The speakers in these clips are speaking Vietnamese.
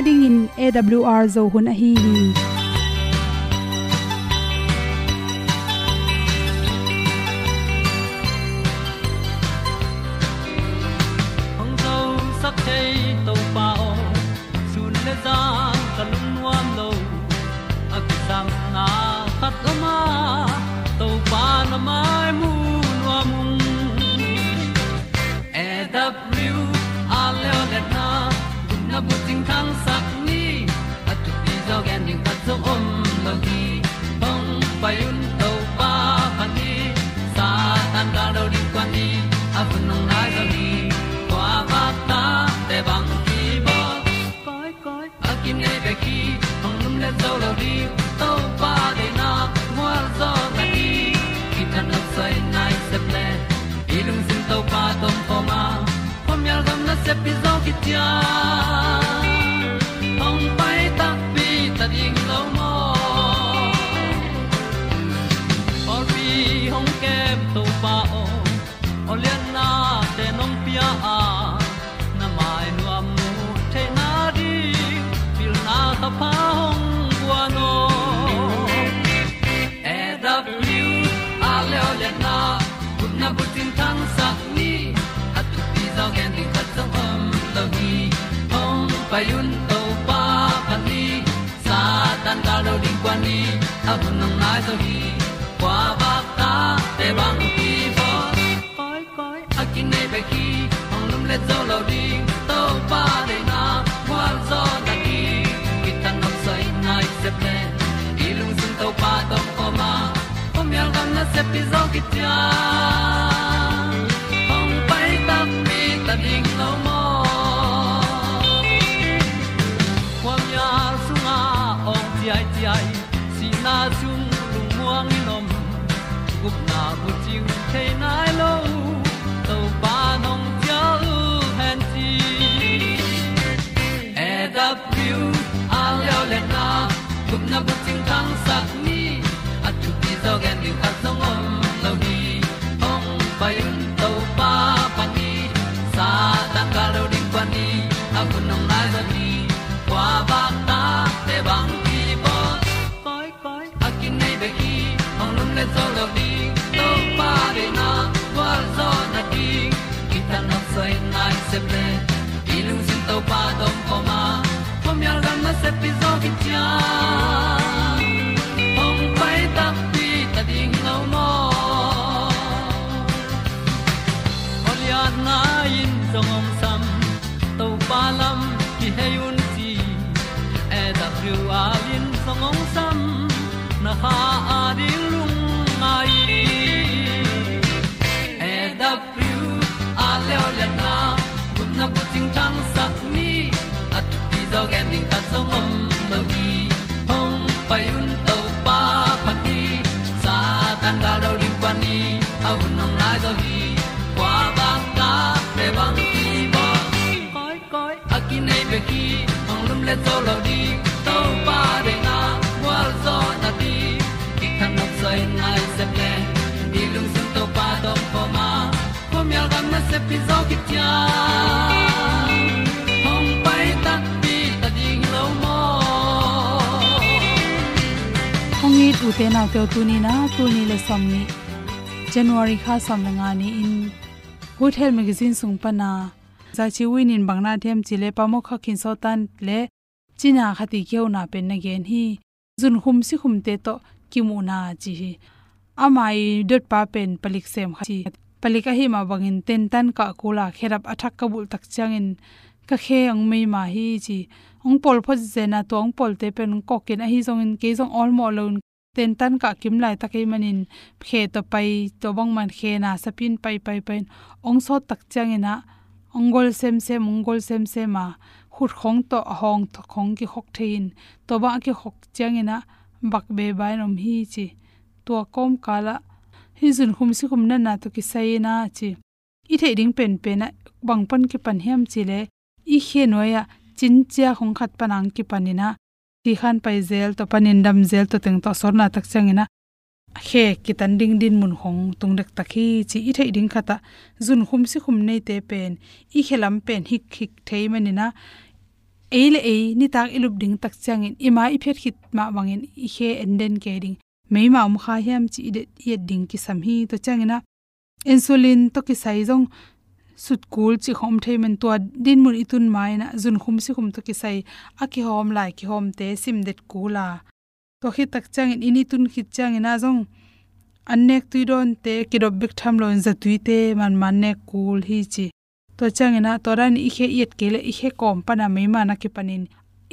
na ding in awr zo hun a hi hi. Pi hong pai un came ki tia ong pai ta pi ta ding lo mo na in song om sam to pa lam ki hay un ti e da thru a lin song om sam na ha te na te tu ni na tu ni le som ni january kha som la nga ni in good health magazine sung pa na za chi win in bangna them chi le pa mo kha khin so tan le china khati keu na pen na gen hi jun khum si khum te to kimu na chi hi amai dot pa pen palik sem kha chi a hi ma bangin ten tan ka kula kherap athak kabul tak changin ka khe ang mei ma hi chi ong pol pho zena to ong pol te pen ko ken a hi zong in ke zong all mo lon ten tan ka kim lai takai manin khe to pai to bang man khe na sapin pai pai pai ong so tak changina ongol sem sem ongol sem sem ma khut khong to hong to khong ki khok thein to ba ki khok changina bak be bai nom hi chi to kom kala hi jun khum si khum na na to ki sai na chi i the ding pen pen na bang pan ki pan hiam chi le i khe noya chin chia khong khat panang ki panina ti khan pai zel to panin dam zel to teng to sorna tak changina. Khe kitan ding din mun hong tung dek takhi chi i thei ding khata. Zun khum si khum nei te pen. I khelam pen hik hik thei manina. Eile e ni tak ilup ding tak changin. Ima i phet khit ma wangin i he enden ke ding. Mei ma um kha hiam chi de ye ding ki sam hi to changina. Insulin to ki sai jong sut chi khom thei men to din mun itun mai na jun khum si khum to ki sai a ki hom lai ki hom te sim det kula to khi tak chang in ini tun khit chang ina jong annek tuidon te kidob bik tham lon za tuite man man ne kul hi chi. To changena toran i khe yet kele i khe kom pana me mana ki panin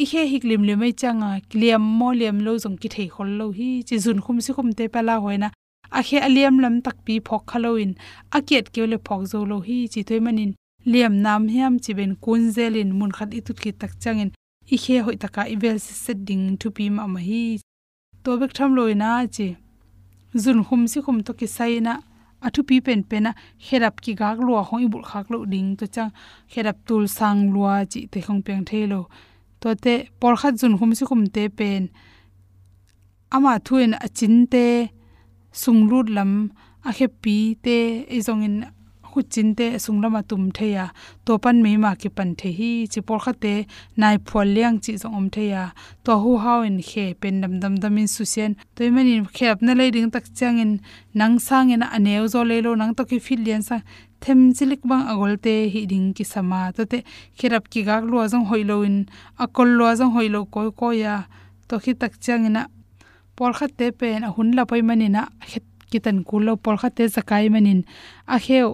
i khe hik lim le mai changa kliam mo liam lo jong ki thei khol lo hi chi jun khum si khum te pala hoina a khe aliam lam tak pi phok khaloin a kiet ke le phok zo lo hi chi thoi manin liam nam hiam chi ben kun zelin mun khat i tut ki tak changin i khe hoi taka i vel si set ding thu pi ma ma hi. To bek tham loina chi. Zun khum si khum to ki saina thu pi pen pen pena herap ki gak lua hoi bul khak lo ding to chang. Herap tul sang lua chi te khong peng thelo to te, por khat zun khum si khum te pen. Ama thuin achin te sungrut lam, a khe pi te e zong in khu chin te sunglama tum theya to pan me ma ki pan the hi chi por kha te nai phol liang chi zong om theya to hu hau in khe pen dam dam dam in su sen to i khe ap na le ding tak chang in nang sang in aneu zo le lo nang to ki fil lian sa them chilik bang agol te hi ding ki sama to te khirap ki gak lo zong hoilo in akol lo zong hoilo ko ko ya. To khi tak chang ina por kha te pen a hun la pai manina het kitan kulo por kha te zakai manin a kheu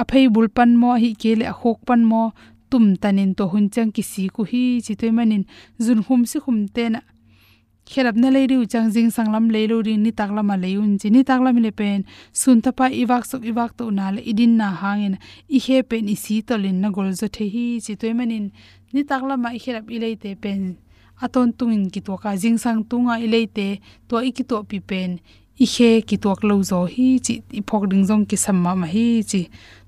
a phei bul pan mo hi ke le a khok pan mo tum tanin to hun chang ki si ku hi chi manin zun hum si khum te na khelap na leiru chang jing sanglam leiru ri ni taklama leun chi ni taklam le pen sun ta pa iwak sok iwak to na le idin na hangin. I he pen i si to lin na gol zo the hi chi toy manin ni taklama i khelap i leite pen aton tungin ki to ka jing sang tunga ileite to i ki to pi pen i he ki tok lo zo hi chi i phok ding jong ki samma ma hi chi.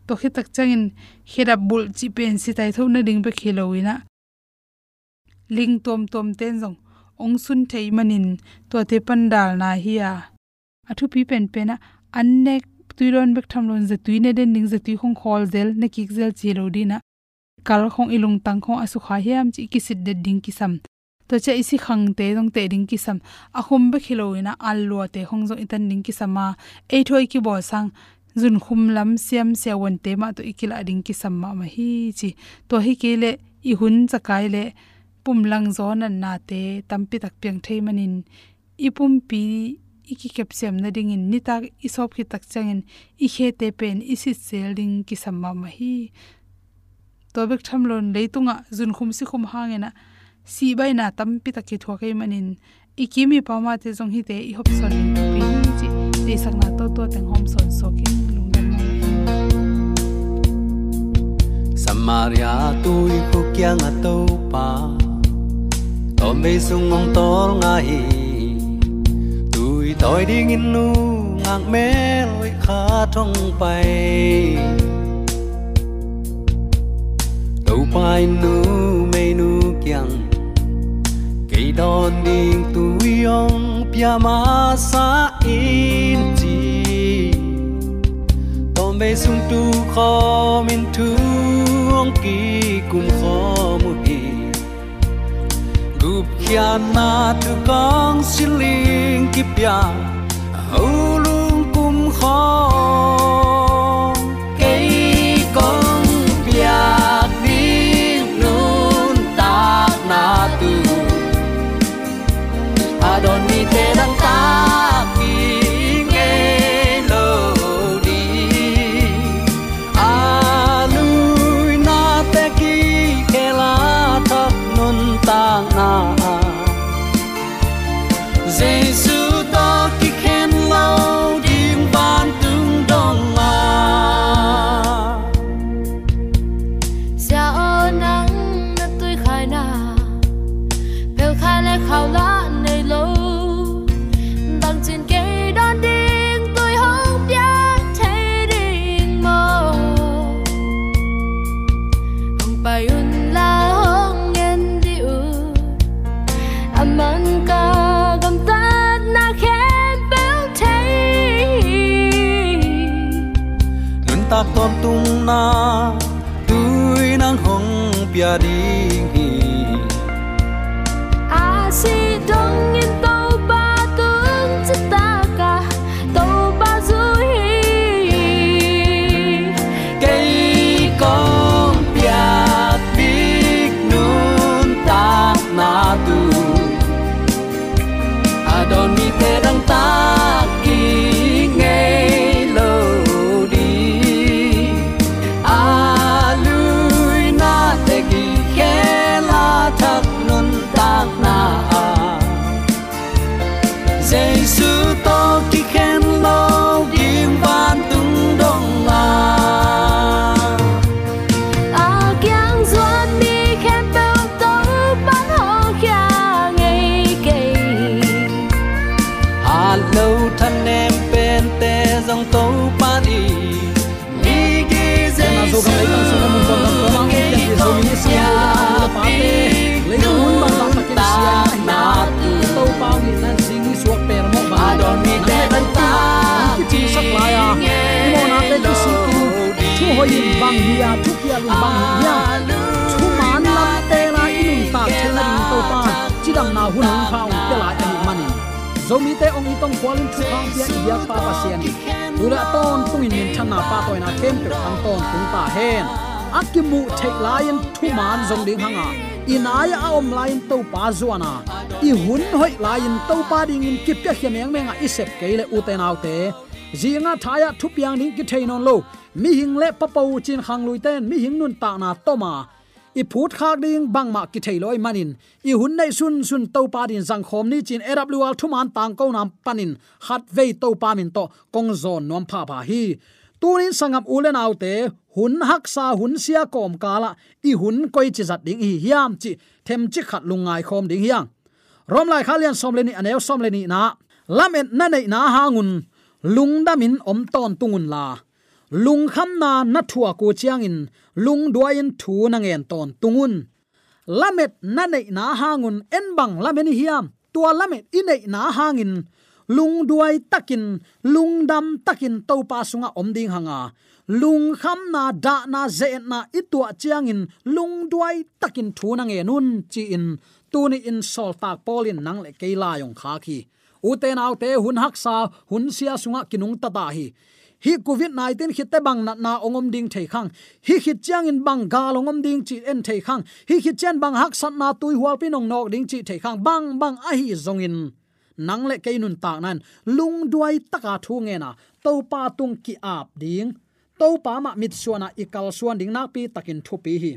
To khi tak changin khira bul chi pen si tai tho na ding be khiloina ling tom tom ten jong ong sun thei manin to te pandal na hi a. Athu pi pen pen a annek tuiron bek thamlon je tuine den ning je tui khong khol zel ne kik zel chi lo dina kal khong ilung tang khong asu kha hiam chi ki sit de ding ki sam to che isi khang te dong te ding ki sam a khum be khiloina allo te hong zo itan ding ki sama e thoi ki bo sang zun khum lam siam se won te ma to ikila ding ki samma ma hi chi to hi ke le i hun chakai le pum lang zo nan na te tampi tak piang thei manin i pum pi iki kep sem na ding in ni tak i sop ki tak changin i khe te pen i si sel ding ki samma ma hi to bek tham lon leitunga zun khum si khum hangena si bai na tampi ta ki thua kai manin ikimi pama te jong hi te i hop son pi chi. Te sakna to to teng hom son so ki lungdam ma Samaria tôi ko kya nga to pa. To me sung ngong tor nga hi tu i toy ding in nu ngang me loi kha thong pai. Đâu pai nu cây đòn đình tuổi pia ma sa in chi. Tom bay sung tu kho min tu ông ki kum kho mu hi gup kia na tu kong siling ki pia au อาดอนมีเพดังตา sak lai ya ni mo na te ki si ki thu ho yin bang hi ya thu kia lu bang hi ya thu man lam te la inun ta chen na ding to pa chi dam na hun hung phao te la ani manin zomi te ong itong kwalin thu khang pia ibia pa pa sian ula ton tungin min thana pa toy na kem pe ang ton tung ta hen akimu thek lion thu man zong ding hanga inaya a om lain to pa zuana i hun hoi lain to pa ding in kip ka ya hiameng menga isep keile uten autte zinga thaya thu piang ding ki thainon lo. Mi hing le papo chin khang lui ten, mi hing nun ta na toma. I phut khak ding bang ma ki thailoi manin. I hun nei sun sun to pa din jang khom ni chin ewl thuman tang ko nam panin. Hat ve to pa min to kong zon nom pha pha hi. Tunin sangam ulen autte hun hak sa hun sia kom kala i hun koi chi zat ding hi hiam chi, them chi khat lungai khom ding hiang. Rom lai khalian som leni ni som leni na. Lamen na nei na hangun lungdamin om ton tungun la. Lung kham na na thua ku chiang in lung duain thu na ngen ton tungun. Lamet na nei na hangun en bang lamen hiam, tua lamet in na hangin. Lung duai takin lung dam takin to pa sunga om ding hanga. Lung kham na da na ze na itua chiang in lung duai takin thu na nge nun chi in tu ni in sol tak polin nang le ke la yong kha khi uten te te hun hak sa, hun sia sunga kinung ta ta hi. Hi covid 19 khit te bang na na ongom ding thei khang. Hi hit chiang in bang ga longom ding chi en thei khang. Hi hit chen bang hak sat na tui hual pi nong nok ding chi thei khang. Bang bang a hi zong in. Nang le ke nun tak nan. Lung duai taka thu nge na. To pa tung ki ap ding. To pa ma mit suana ikal suan ding na pi takin thu pi hi.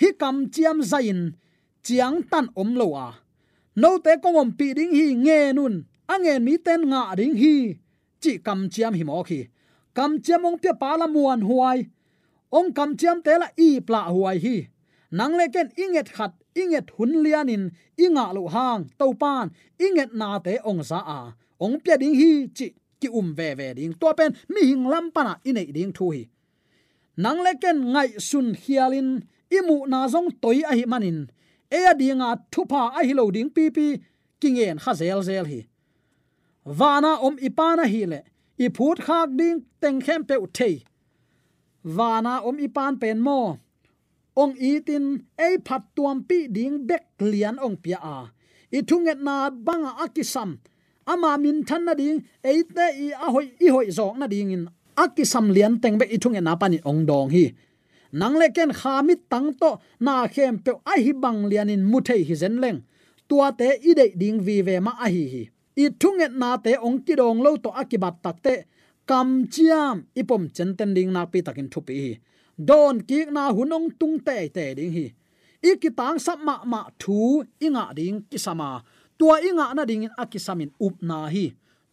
Hi kam chiam zain chiang tan om lo a. No te kongom pi ding hi nge nun angen mi ten nga ding hi. Chi kam chiam hi mo khi. Kam chiam ong pe pala muan huai. Ong kam chiam te la i pla huai hi. Nang le ken inget khat, inget hun lianin, inga lo hang to pan inget na te ong za a. Ong pe ding hi, chi, ki um ve ve ding. To pen, mi hing lam pana inei ding thu hi. Nang le ken ngai sun hialin, imu na zong toi a hi manin. E adinga thupa a hi lo ding pi pi, kingen kha zel zel hi wana om ipana hi le i phut khak ding teng khem pe uthei. Wana om ipan pen mo. Ong itin ei phat tuam pi ding bek lian ong pia a. I thunget na banga akisam ama min than na ding ei te i a hoi, i hoi zong na ding in akisam lian teng be i thunget na pani ong dong hi. Nang le ken khamit tang to na khem pe a hi bang lian in mu thei hi zen leng. Tua te i de ding vi ve ma a hi hi i thunget na te ong ki dong lo to akibat takte kam chiam ipom chen ten ding na pi takin thupi don ki na hunong tung te te ding hi. Ikitang sap ma thu inga ding kisama tua inga na ding in akisamin up na hi.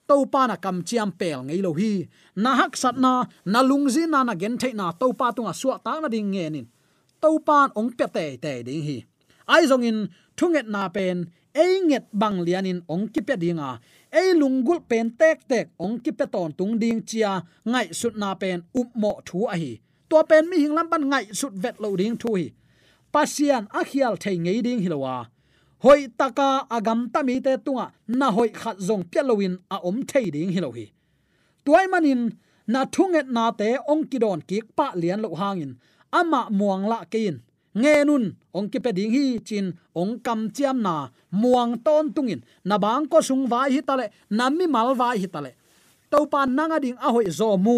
To pa na kam chiam pel ngei lo hi. Na hak sat na na lungzi na na gen thei na to pa tunga suwa ta na ding nge nin. To pa ong pe te te ding hi. Ai zong in thunget na pen ei nget bang lianin ong ki pe dinga. Ei lungul pen tek tek ong ki pe ton tung ding chia, ngai sut na pen up mo thu a hi. To pen mi hing lam ban ngai sut vet lo ding thu hi. Pasian a khial thei ngei ding hilowa hoi taka agam tami te tunga, na hoi khat zong pialowin a om thei ding hilo hi. Tuai manin, na thunget na te ong kidon ki pa lian lo hangin. Ama muang la kein nge nun ong ki pe ding hi chin ong kam chiam na, muang ton tungin na bang ko sung vai hi tale nammi mal vai hi tale to pan nanga ding a hoi zo mu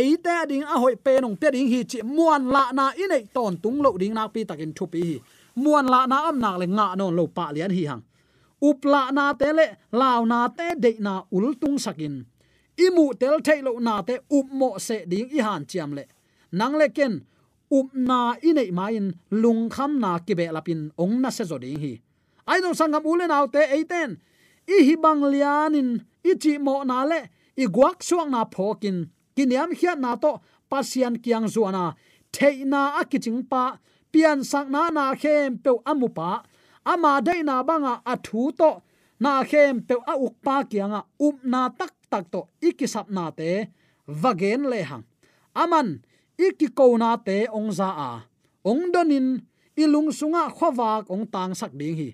eite ding a hoi pe nong pe ding hi chi, muan la na inei ton tung lo ding na pi takin thu pi hi muan la na am nak le nga non lo pa lian hi hang up la na te le law na te de na ul tung sakin imu tel thailo na te up mo se ding i han chiam le nang le ken up na inei main lung kham na ki be lapin ong na se zoding hi. Ai no sangam ule naw te eiten. I hi bang lianin i chi mo na le i guak suang na phokin. Kiniam hiat na to, pasian kiang zuana. Theina akiching pa, pian sak na na khem pe amupa ama dei na banga athu to, na khem pe a uk pa kianga. Up na tak tak to, ikisap na te, vagen le hang. Aman iki ko na te ong za a ong donin ilung sunga khowak ong tang sak ding hi.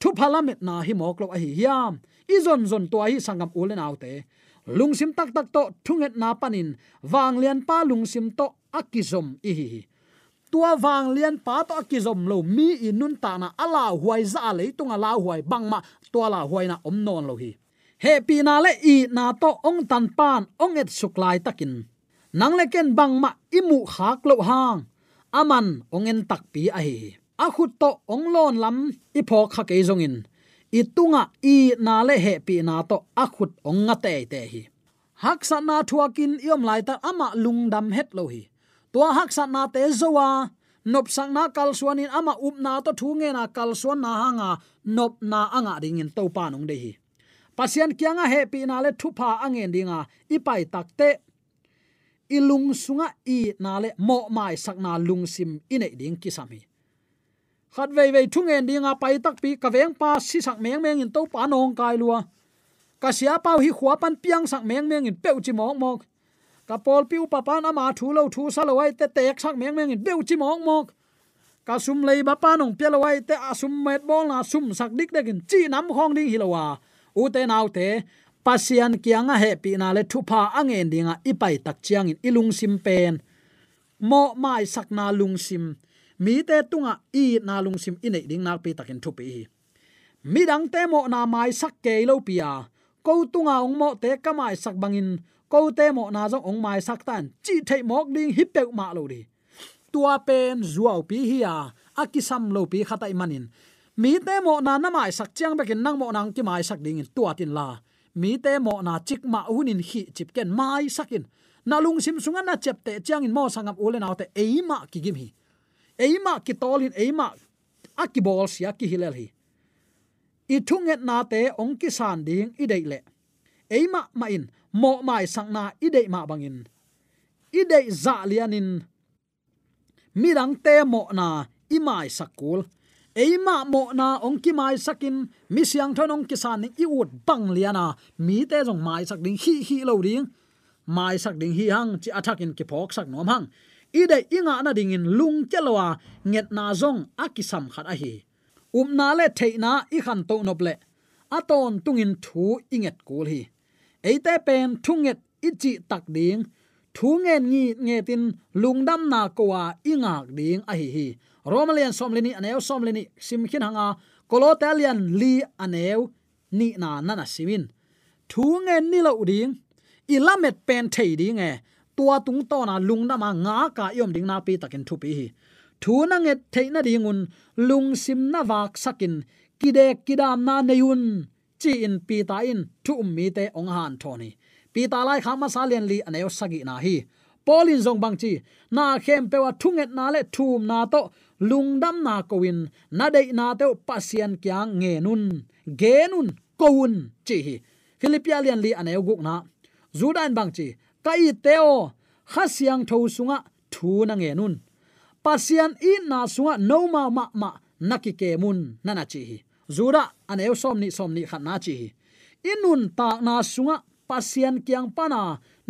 Thu phalamet na hi mok lo a hi hiam. I zon zon to hi sangam ulen autte lungsim tak tak to thunget na panin. Wang lian pa lungsim to akizom i hi tua wang lian pa to akizom lo mi inun ta na ala huai za le tunga la huai bang ma tua la huai na om non lo hi. He pi na le i na to ong tan pan ong et suklai takin nang le ken bang ma imu khak lo hang. Aman ong en tak pi a hi. A khut to ong lon lam i pho kha ke zong in. I tunga i na le he pi na to a khut ong nga te te hi. Hak sa na thuakin iom lai ta ama lungdam het lo hi. Tua hak sa na te zowa. Nop sang na kal suanin ama up na to thu nge na kal suan na hanga. Nop na anga ding in to pa nong de hi. Pasian kyanga he pi na le thu pha angen dinga. Ipai takte ilung sunga i nale mo mai sakna lungsim ine ding kisami khat vei vei thung en dinga pai tak pi ka veng pa si sak meng meng in to pa nong kai lua. Ka sia pau hi khwa pan piang sak meng meng in peu chi mok mok. Ka pol piu pa pan ama thu lo thu sa lo ai te tek sak meng meng in peu chi mok mok. Ka sum lei ba pa nong pe lo ai te asum met bol na sum sak dik dek in chi nam khong ding hi lo wa. U te nau te pasian kianga he pi na le thupa angen dinga ipai tak chiang in ilung sim pen. Mo mai sakna lung sim. Mi te tunga i na lung sim ine ding nak pi takin thu pi mi dang te mo na mai sak ke lo pia ko tunga ong mo te ka mai sak bangin. Ko te mo na jong ong mai sak tan. Chi thei mok ding hi pe ma lo ri tua pen zuaw pi hi a. Akisam lo pi khatai manin. Mi te mo na na mai sak chiang bekin nang mo nang ki mai sak ding in tua tin la mi te mo na chik ma hunin hi chip ken mai sakin. Na lung sim sunga na chep te chiang in mo sangam ule na te eima ki gim hi. Eima ki tolin eima akibol sia ki hilel hi. I thunget na te ong ki san ding i dei le. Eima ma in mo mai sang na i dei ma bangin i dei za lianin. Mirang te mo na i mai sakul eima mo na ong ki mai sakin, mi siang thon ong ki san i ut bang liana mi te jong mai sak ding hi hi lo ding. Mai sak ding hi hang, chi athak in ki phok sak nom hang. I de inga na ding in lung chelwa nget na zong akisam khat a hi. Um na le theina i khan to nop le. Aton tungin thu inget kul hi. Eite pen thunget ichi tak ding. Thu ngen ngi nge tin lungdam na kowa ingak ding a hi hi romalian somlini aneu, somlini simkhin hanga kolotalian li aneu, ni na nana simin thu nge ni lo ding ilamet pen thei ding e. Tua tung to na lungdam ma nga ka yom ding na pi takin thu pi hi. Thu na nge theina dingun lung sim na wak sakin. Kide kidam na neyun chi in pi ta in, thu um mi te ong han thoni pi ta lai kha ma salian li aneu sagi na hi. Polin zong bang chi, na khem pewa thunget na le thum na to lungdam na kowin, na dei na te pasian kyang nge nun ge nun koun chi hi philippian lian li aneu guk na. Zudan bang chi, kai teo, khasiang tho sunga, thu na nge nun pasian i na sunga, no ma ma ma naki ke mun nana chi hi zura aneu somni somni khat na chi hi inun ta na sunga pasian kyang pana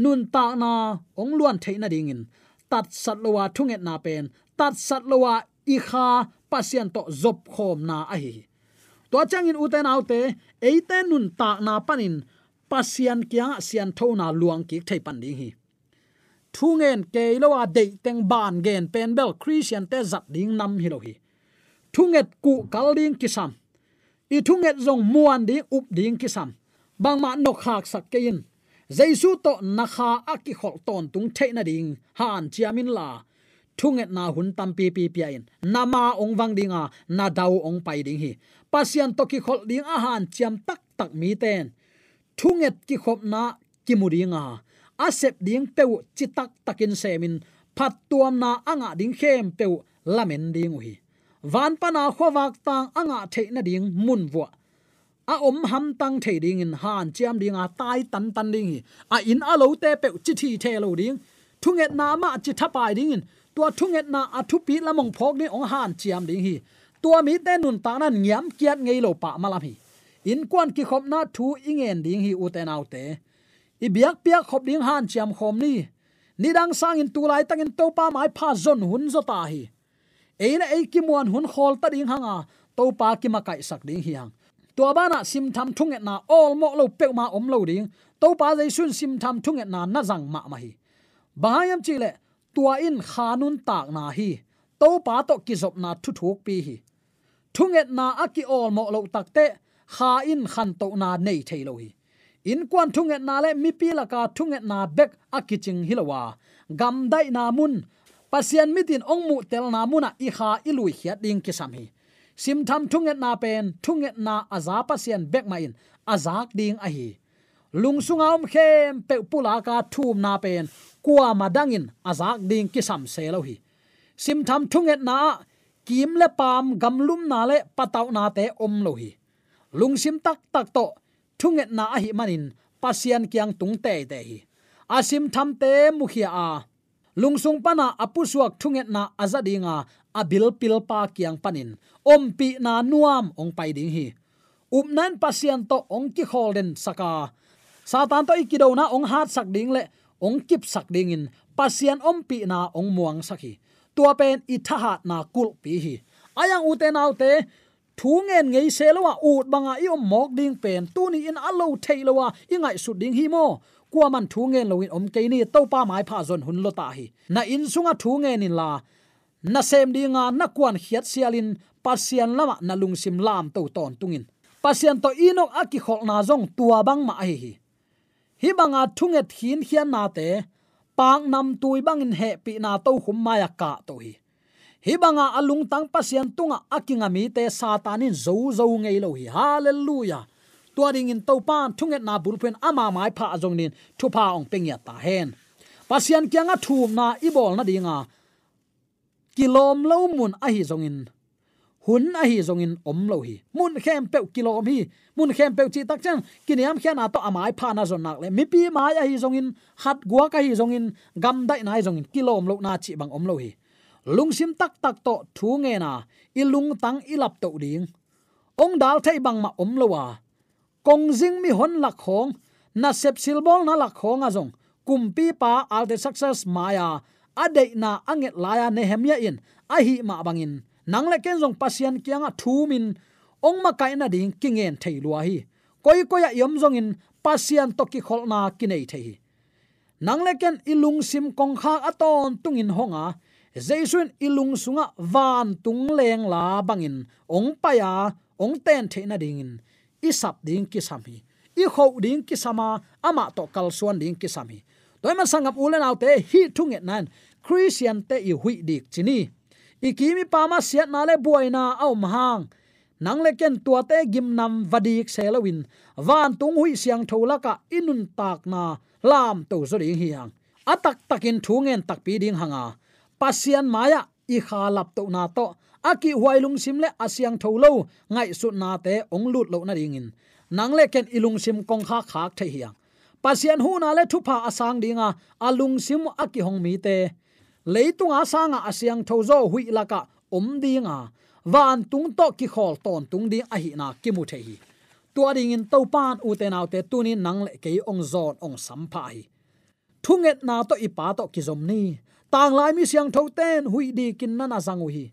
nun ta na ong luan theina dingin tat sat lowa thunget na pen, tat sat lowa i kha pasien to zop khom na a hi. To changin uten autte eite nun ta na panin pasian kyang sian thona luang ki thei pan ding hi. Thungen ke lowa de teng ban gen pen bel christian te zat ding nam hi lo hi. Thunget ku kal ding kisam i thunget zong muan ding up ding kisam bang ma nok hak sak kein jaisu to nakha aki khol ton tung theina ding han chiamin la thunget na hun tam pi pi pi in nama ong wang dinga na dau ong pai ding hi. Pasian to ki khol ding a han, chiam tak tak mi ten. Thunget ki khop na ki mudinga asep ding peu chitak takin semin phat tuam na anga ding khem peu lamen ding hi van pana khowak tang anga theina ding mun wa a om ham tang thei ding in han, chiam ding a tai tan tan ding hi. A in a lo te pe chi thi the lo ding. Thunget na ma chi thapai ding in tua thunget na athu pi lamong phok ni ong han chiam ding hi. Tua mi te nun ta na nyam kiat ngei lo pa malam hi. In kwan ki khop na thu ingen ding hi u te nau te. I biak piak khop ding han chiam khom ni. Dang sang in tu lai tang in to pa mai pha zon hun zo ta hi. Eina ei ki muan hun khol ta ding hanga, to pa ki ma kai sak ding hiang. Ba na sim tham thung et na all mo lo pe ma om lo ding, to pa jai sun sim tham thung et na na jang ma ma hi. Bahayam chile tua in khanun tak na hi. To pa to ki zop na thu thuk pi hi. Thunget na aki ol mo lo takte kha in khan to na nei thailo hi. In kwan thunget na le mi pi la ka thunget na bek akiching hilowa gam dai na mun pasian mitin ong mu tel na muna i kha i lui hiat ding ki sam hi. Sim tham thunget na pen, thunget na aza pasian bek ma in azak ding a hi lungsunga om khem pe pula ka thum na pen. Kwa madangin azak ding ki sam se lo hi. Sim tham thunget na, kim le pam gamlum na le pataw na te om lo hi. Lungsim tak tak to, thunget na hi manin pasian kyang tung te te hi. Asim tham te mukhia a. Lungsung pana apusuak thunget na azadinga abil pil pa kyang panin. Om pi na nuam ong pai ding hi. Upnan pasian to ong ki holden saka satan to ikido na ong hat sak ding le, ong kip sak ding in. Pasian om pi na ong muang sakhi tua pen i thahat na kul pi hi. Ayang uten autte thu ngen ngei se lowa, ut banga i om mok ding pen, tu ni in alo theilowa i ngai su ding hi mo. Kwa man thu ngen loin om ke ni, to pa mai pha zon hun lo ta hi. Na in sunga thu ngen in la, na sem dinga, na kwan hiat sialin pasian lama na lungsim lam to ton tungin. Pasian to inok aki khol na zong tua bang ma hi hi hi banga thunge thin hian na te pak nam tui bangin he pi na to khum maya ka to hi hi banga alung tang pasian tunga akinga mi te satanin zo zo ngei lo hi. Hallelujah. Tua ding in to pan thunget na bulpen ama mai pha jong nin, thu pha ong peng ya ta hen. Pasian kyanga thum na ibol na dinga. Kilom lo mun a hi jong in hun a hi zongin om lo hi mun khem pe kilom hi mun khem pe chi tak chang kiniam khian a to amai pha na zon nak le mi pi mai a hi zongin hat gua ka hi zongin gam dai na zongin zong in kilom lo na chi bang om lo hi lungsim tak tak to thu nge na. Ilung tang ilap to ding ong dal thai bang ma om lo wa kong jing mi hon lak khong na sep silbol na lak khong a zong kumpi pa alte success maya ade na anget laya nehemia in a hi ma bangin nang le ken jong pasian kyanga thu min ong ma kai na ding kingen thei lua hi. Koi koi ya yom jong in pasian to ki khol na ki nei thei nang le ken ilung sim kong kha aton tung in honga, jaisun ilung sunga van tung leng la bangin ong pa ya, ong ten the na ding in. Isap ding ki sami i kho ding ki sama ama to kal suan ding ki sami toy man sangam ulen autte hi thunget nan, christian te i hui dik chini ikimi pama siat na le buaina au mahang nang le ken tua te gim nam vadik selawin van tung hui siang thola ka inun tak na lam to zo ding hiang atak takin thungen tak pi ding hanga. Pasian maya, i kha lap to na to. Aki huailung sim le asiang tholo, ngai su na te ong lut lo na ring in. Nang le ken ilung sim kong kha khak the hiang pasian hu na le thu pha asang dinga alung sim aki hong mi te leitunga sanga asyang thozo hui laka om dinga van tung to ki khol ton tung ding a hi na ki mu the hi tua ding in to pan u te naw te tuni nang le ke ong zon ong sampha hi thunget na to ipa to ki zom ni. Tang lai mi siang tho ten hui di kin na na zangu hi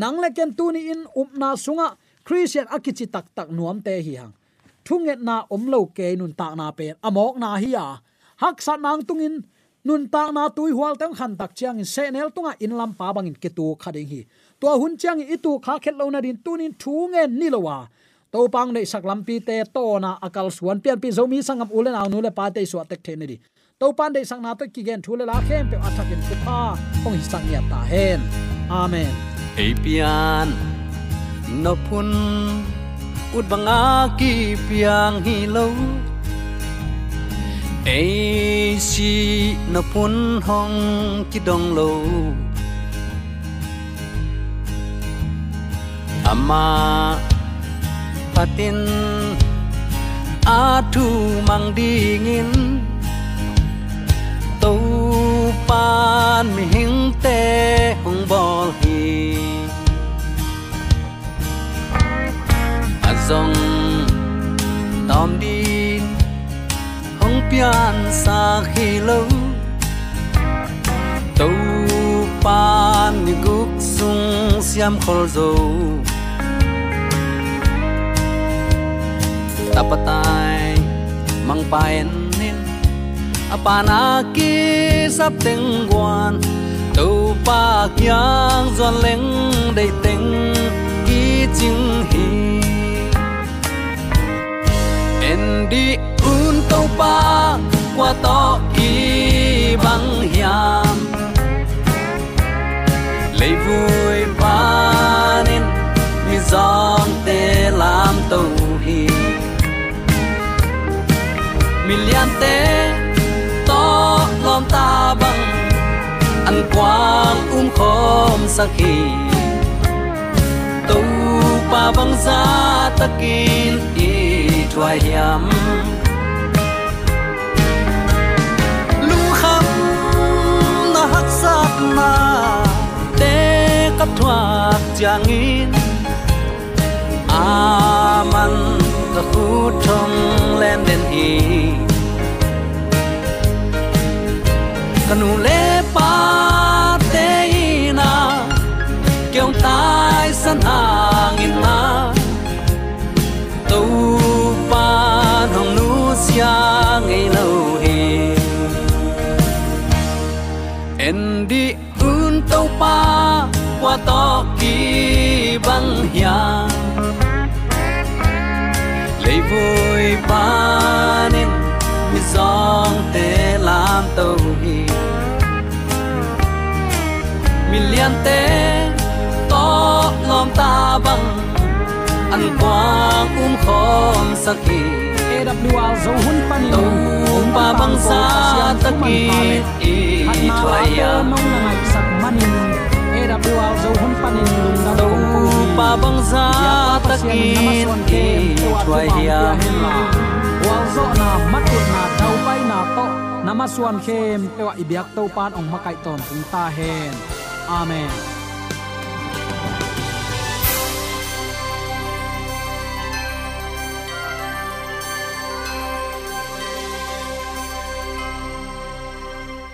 nang le ken tuni in up na sunga christian akichi tak tak nuam te hi hang thunget na om lo ke nun tak na pe amok na hi ya hak sa nang tungin nun ta na tui hual tang khan tak chiang in se nel tunga in lam pa bangin ke tu kha ding hi. To hun chiang i tu kha khet lo na din tunin thu nge ni lo wa. To pang nei sak lam pi te to na akal suan pian pi zo mi sangam ulen aw nu le pa te so tek the ni di. To pan dei sang na to ki gen thu le la khem pe athak in ku pa ong hi sang ya ta hen. Amen. Ei pian, no pun ut banga ki piang hi lo ai si na pun hong chi dong lo ama patin atu mang dingin tàu pan mi hing te an sa khi lâu. Tàu pan ni guk sung siam khol zo tapatai mang paen nin apana ki sap teng guan tàu pa kyang zon leng dei teng ki ching hi en di un pa qua to ki băng hiam. Lấy vui ba nên, như gió tê làm tàu hi mi lian tê to lom ta bằng, ăn quang um khom sa khi tu pa băng ra ta kín y thoai hiam. Ma na kap thuak chang in a man ta khu thong lem den hi. Kanu le pa te na, kyong tai san hang in na băng hiang lấy vui ba nên mi giong te làm tàu hi mi lian te to lom ta bằng ăn quang um khom sakhi AWR zo hun pan pani to pa băng sa taki i thoại ya mong na ngai sak manin AWR zo hun panin lung na to pa băng za takin ki thwai hiam wal zo na matut na dau pai na to namaswan khem pewa ibyak to pan ong makai ton tung ta hen amen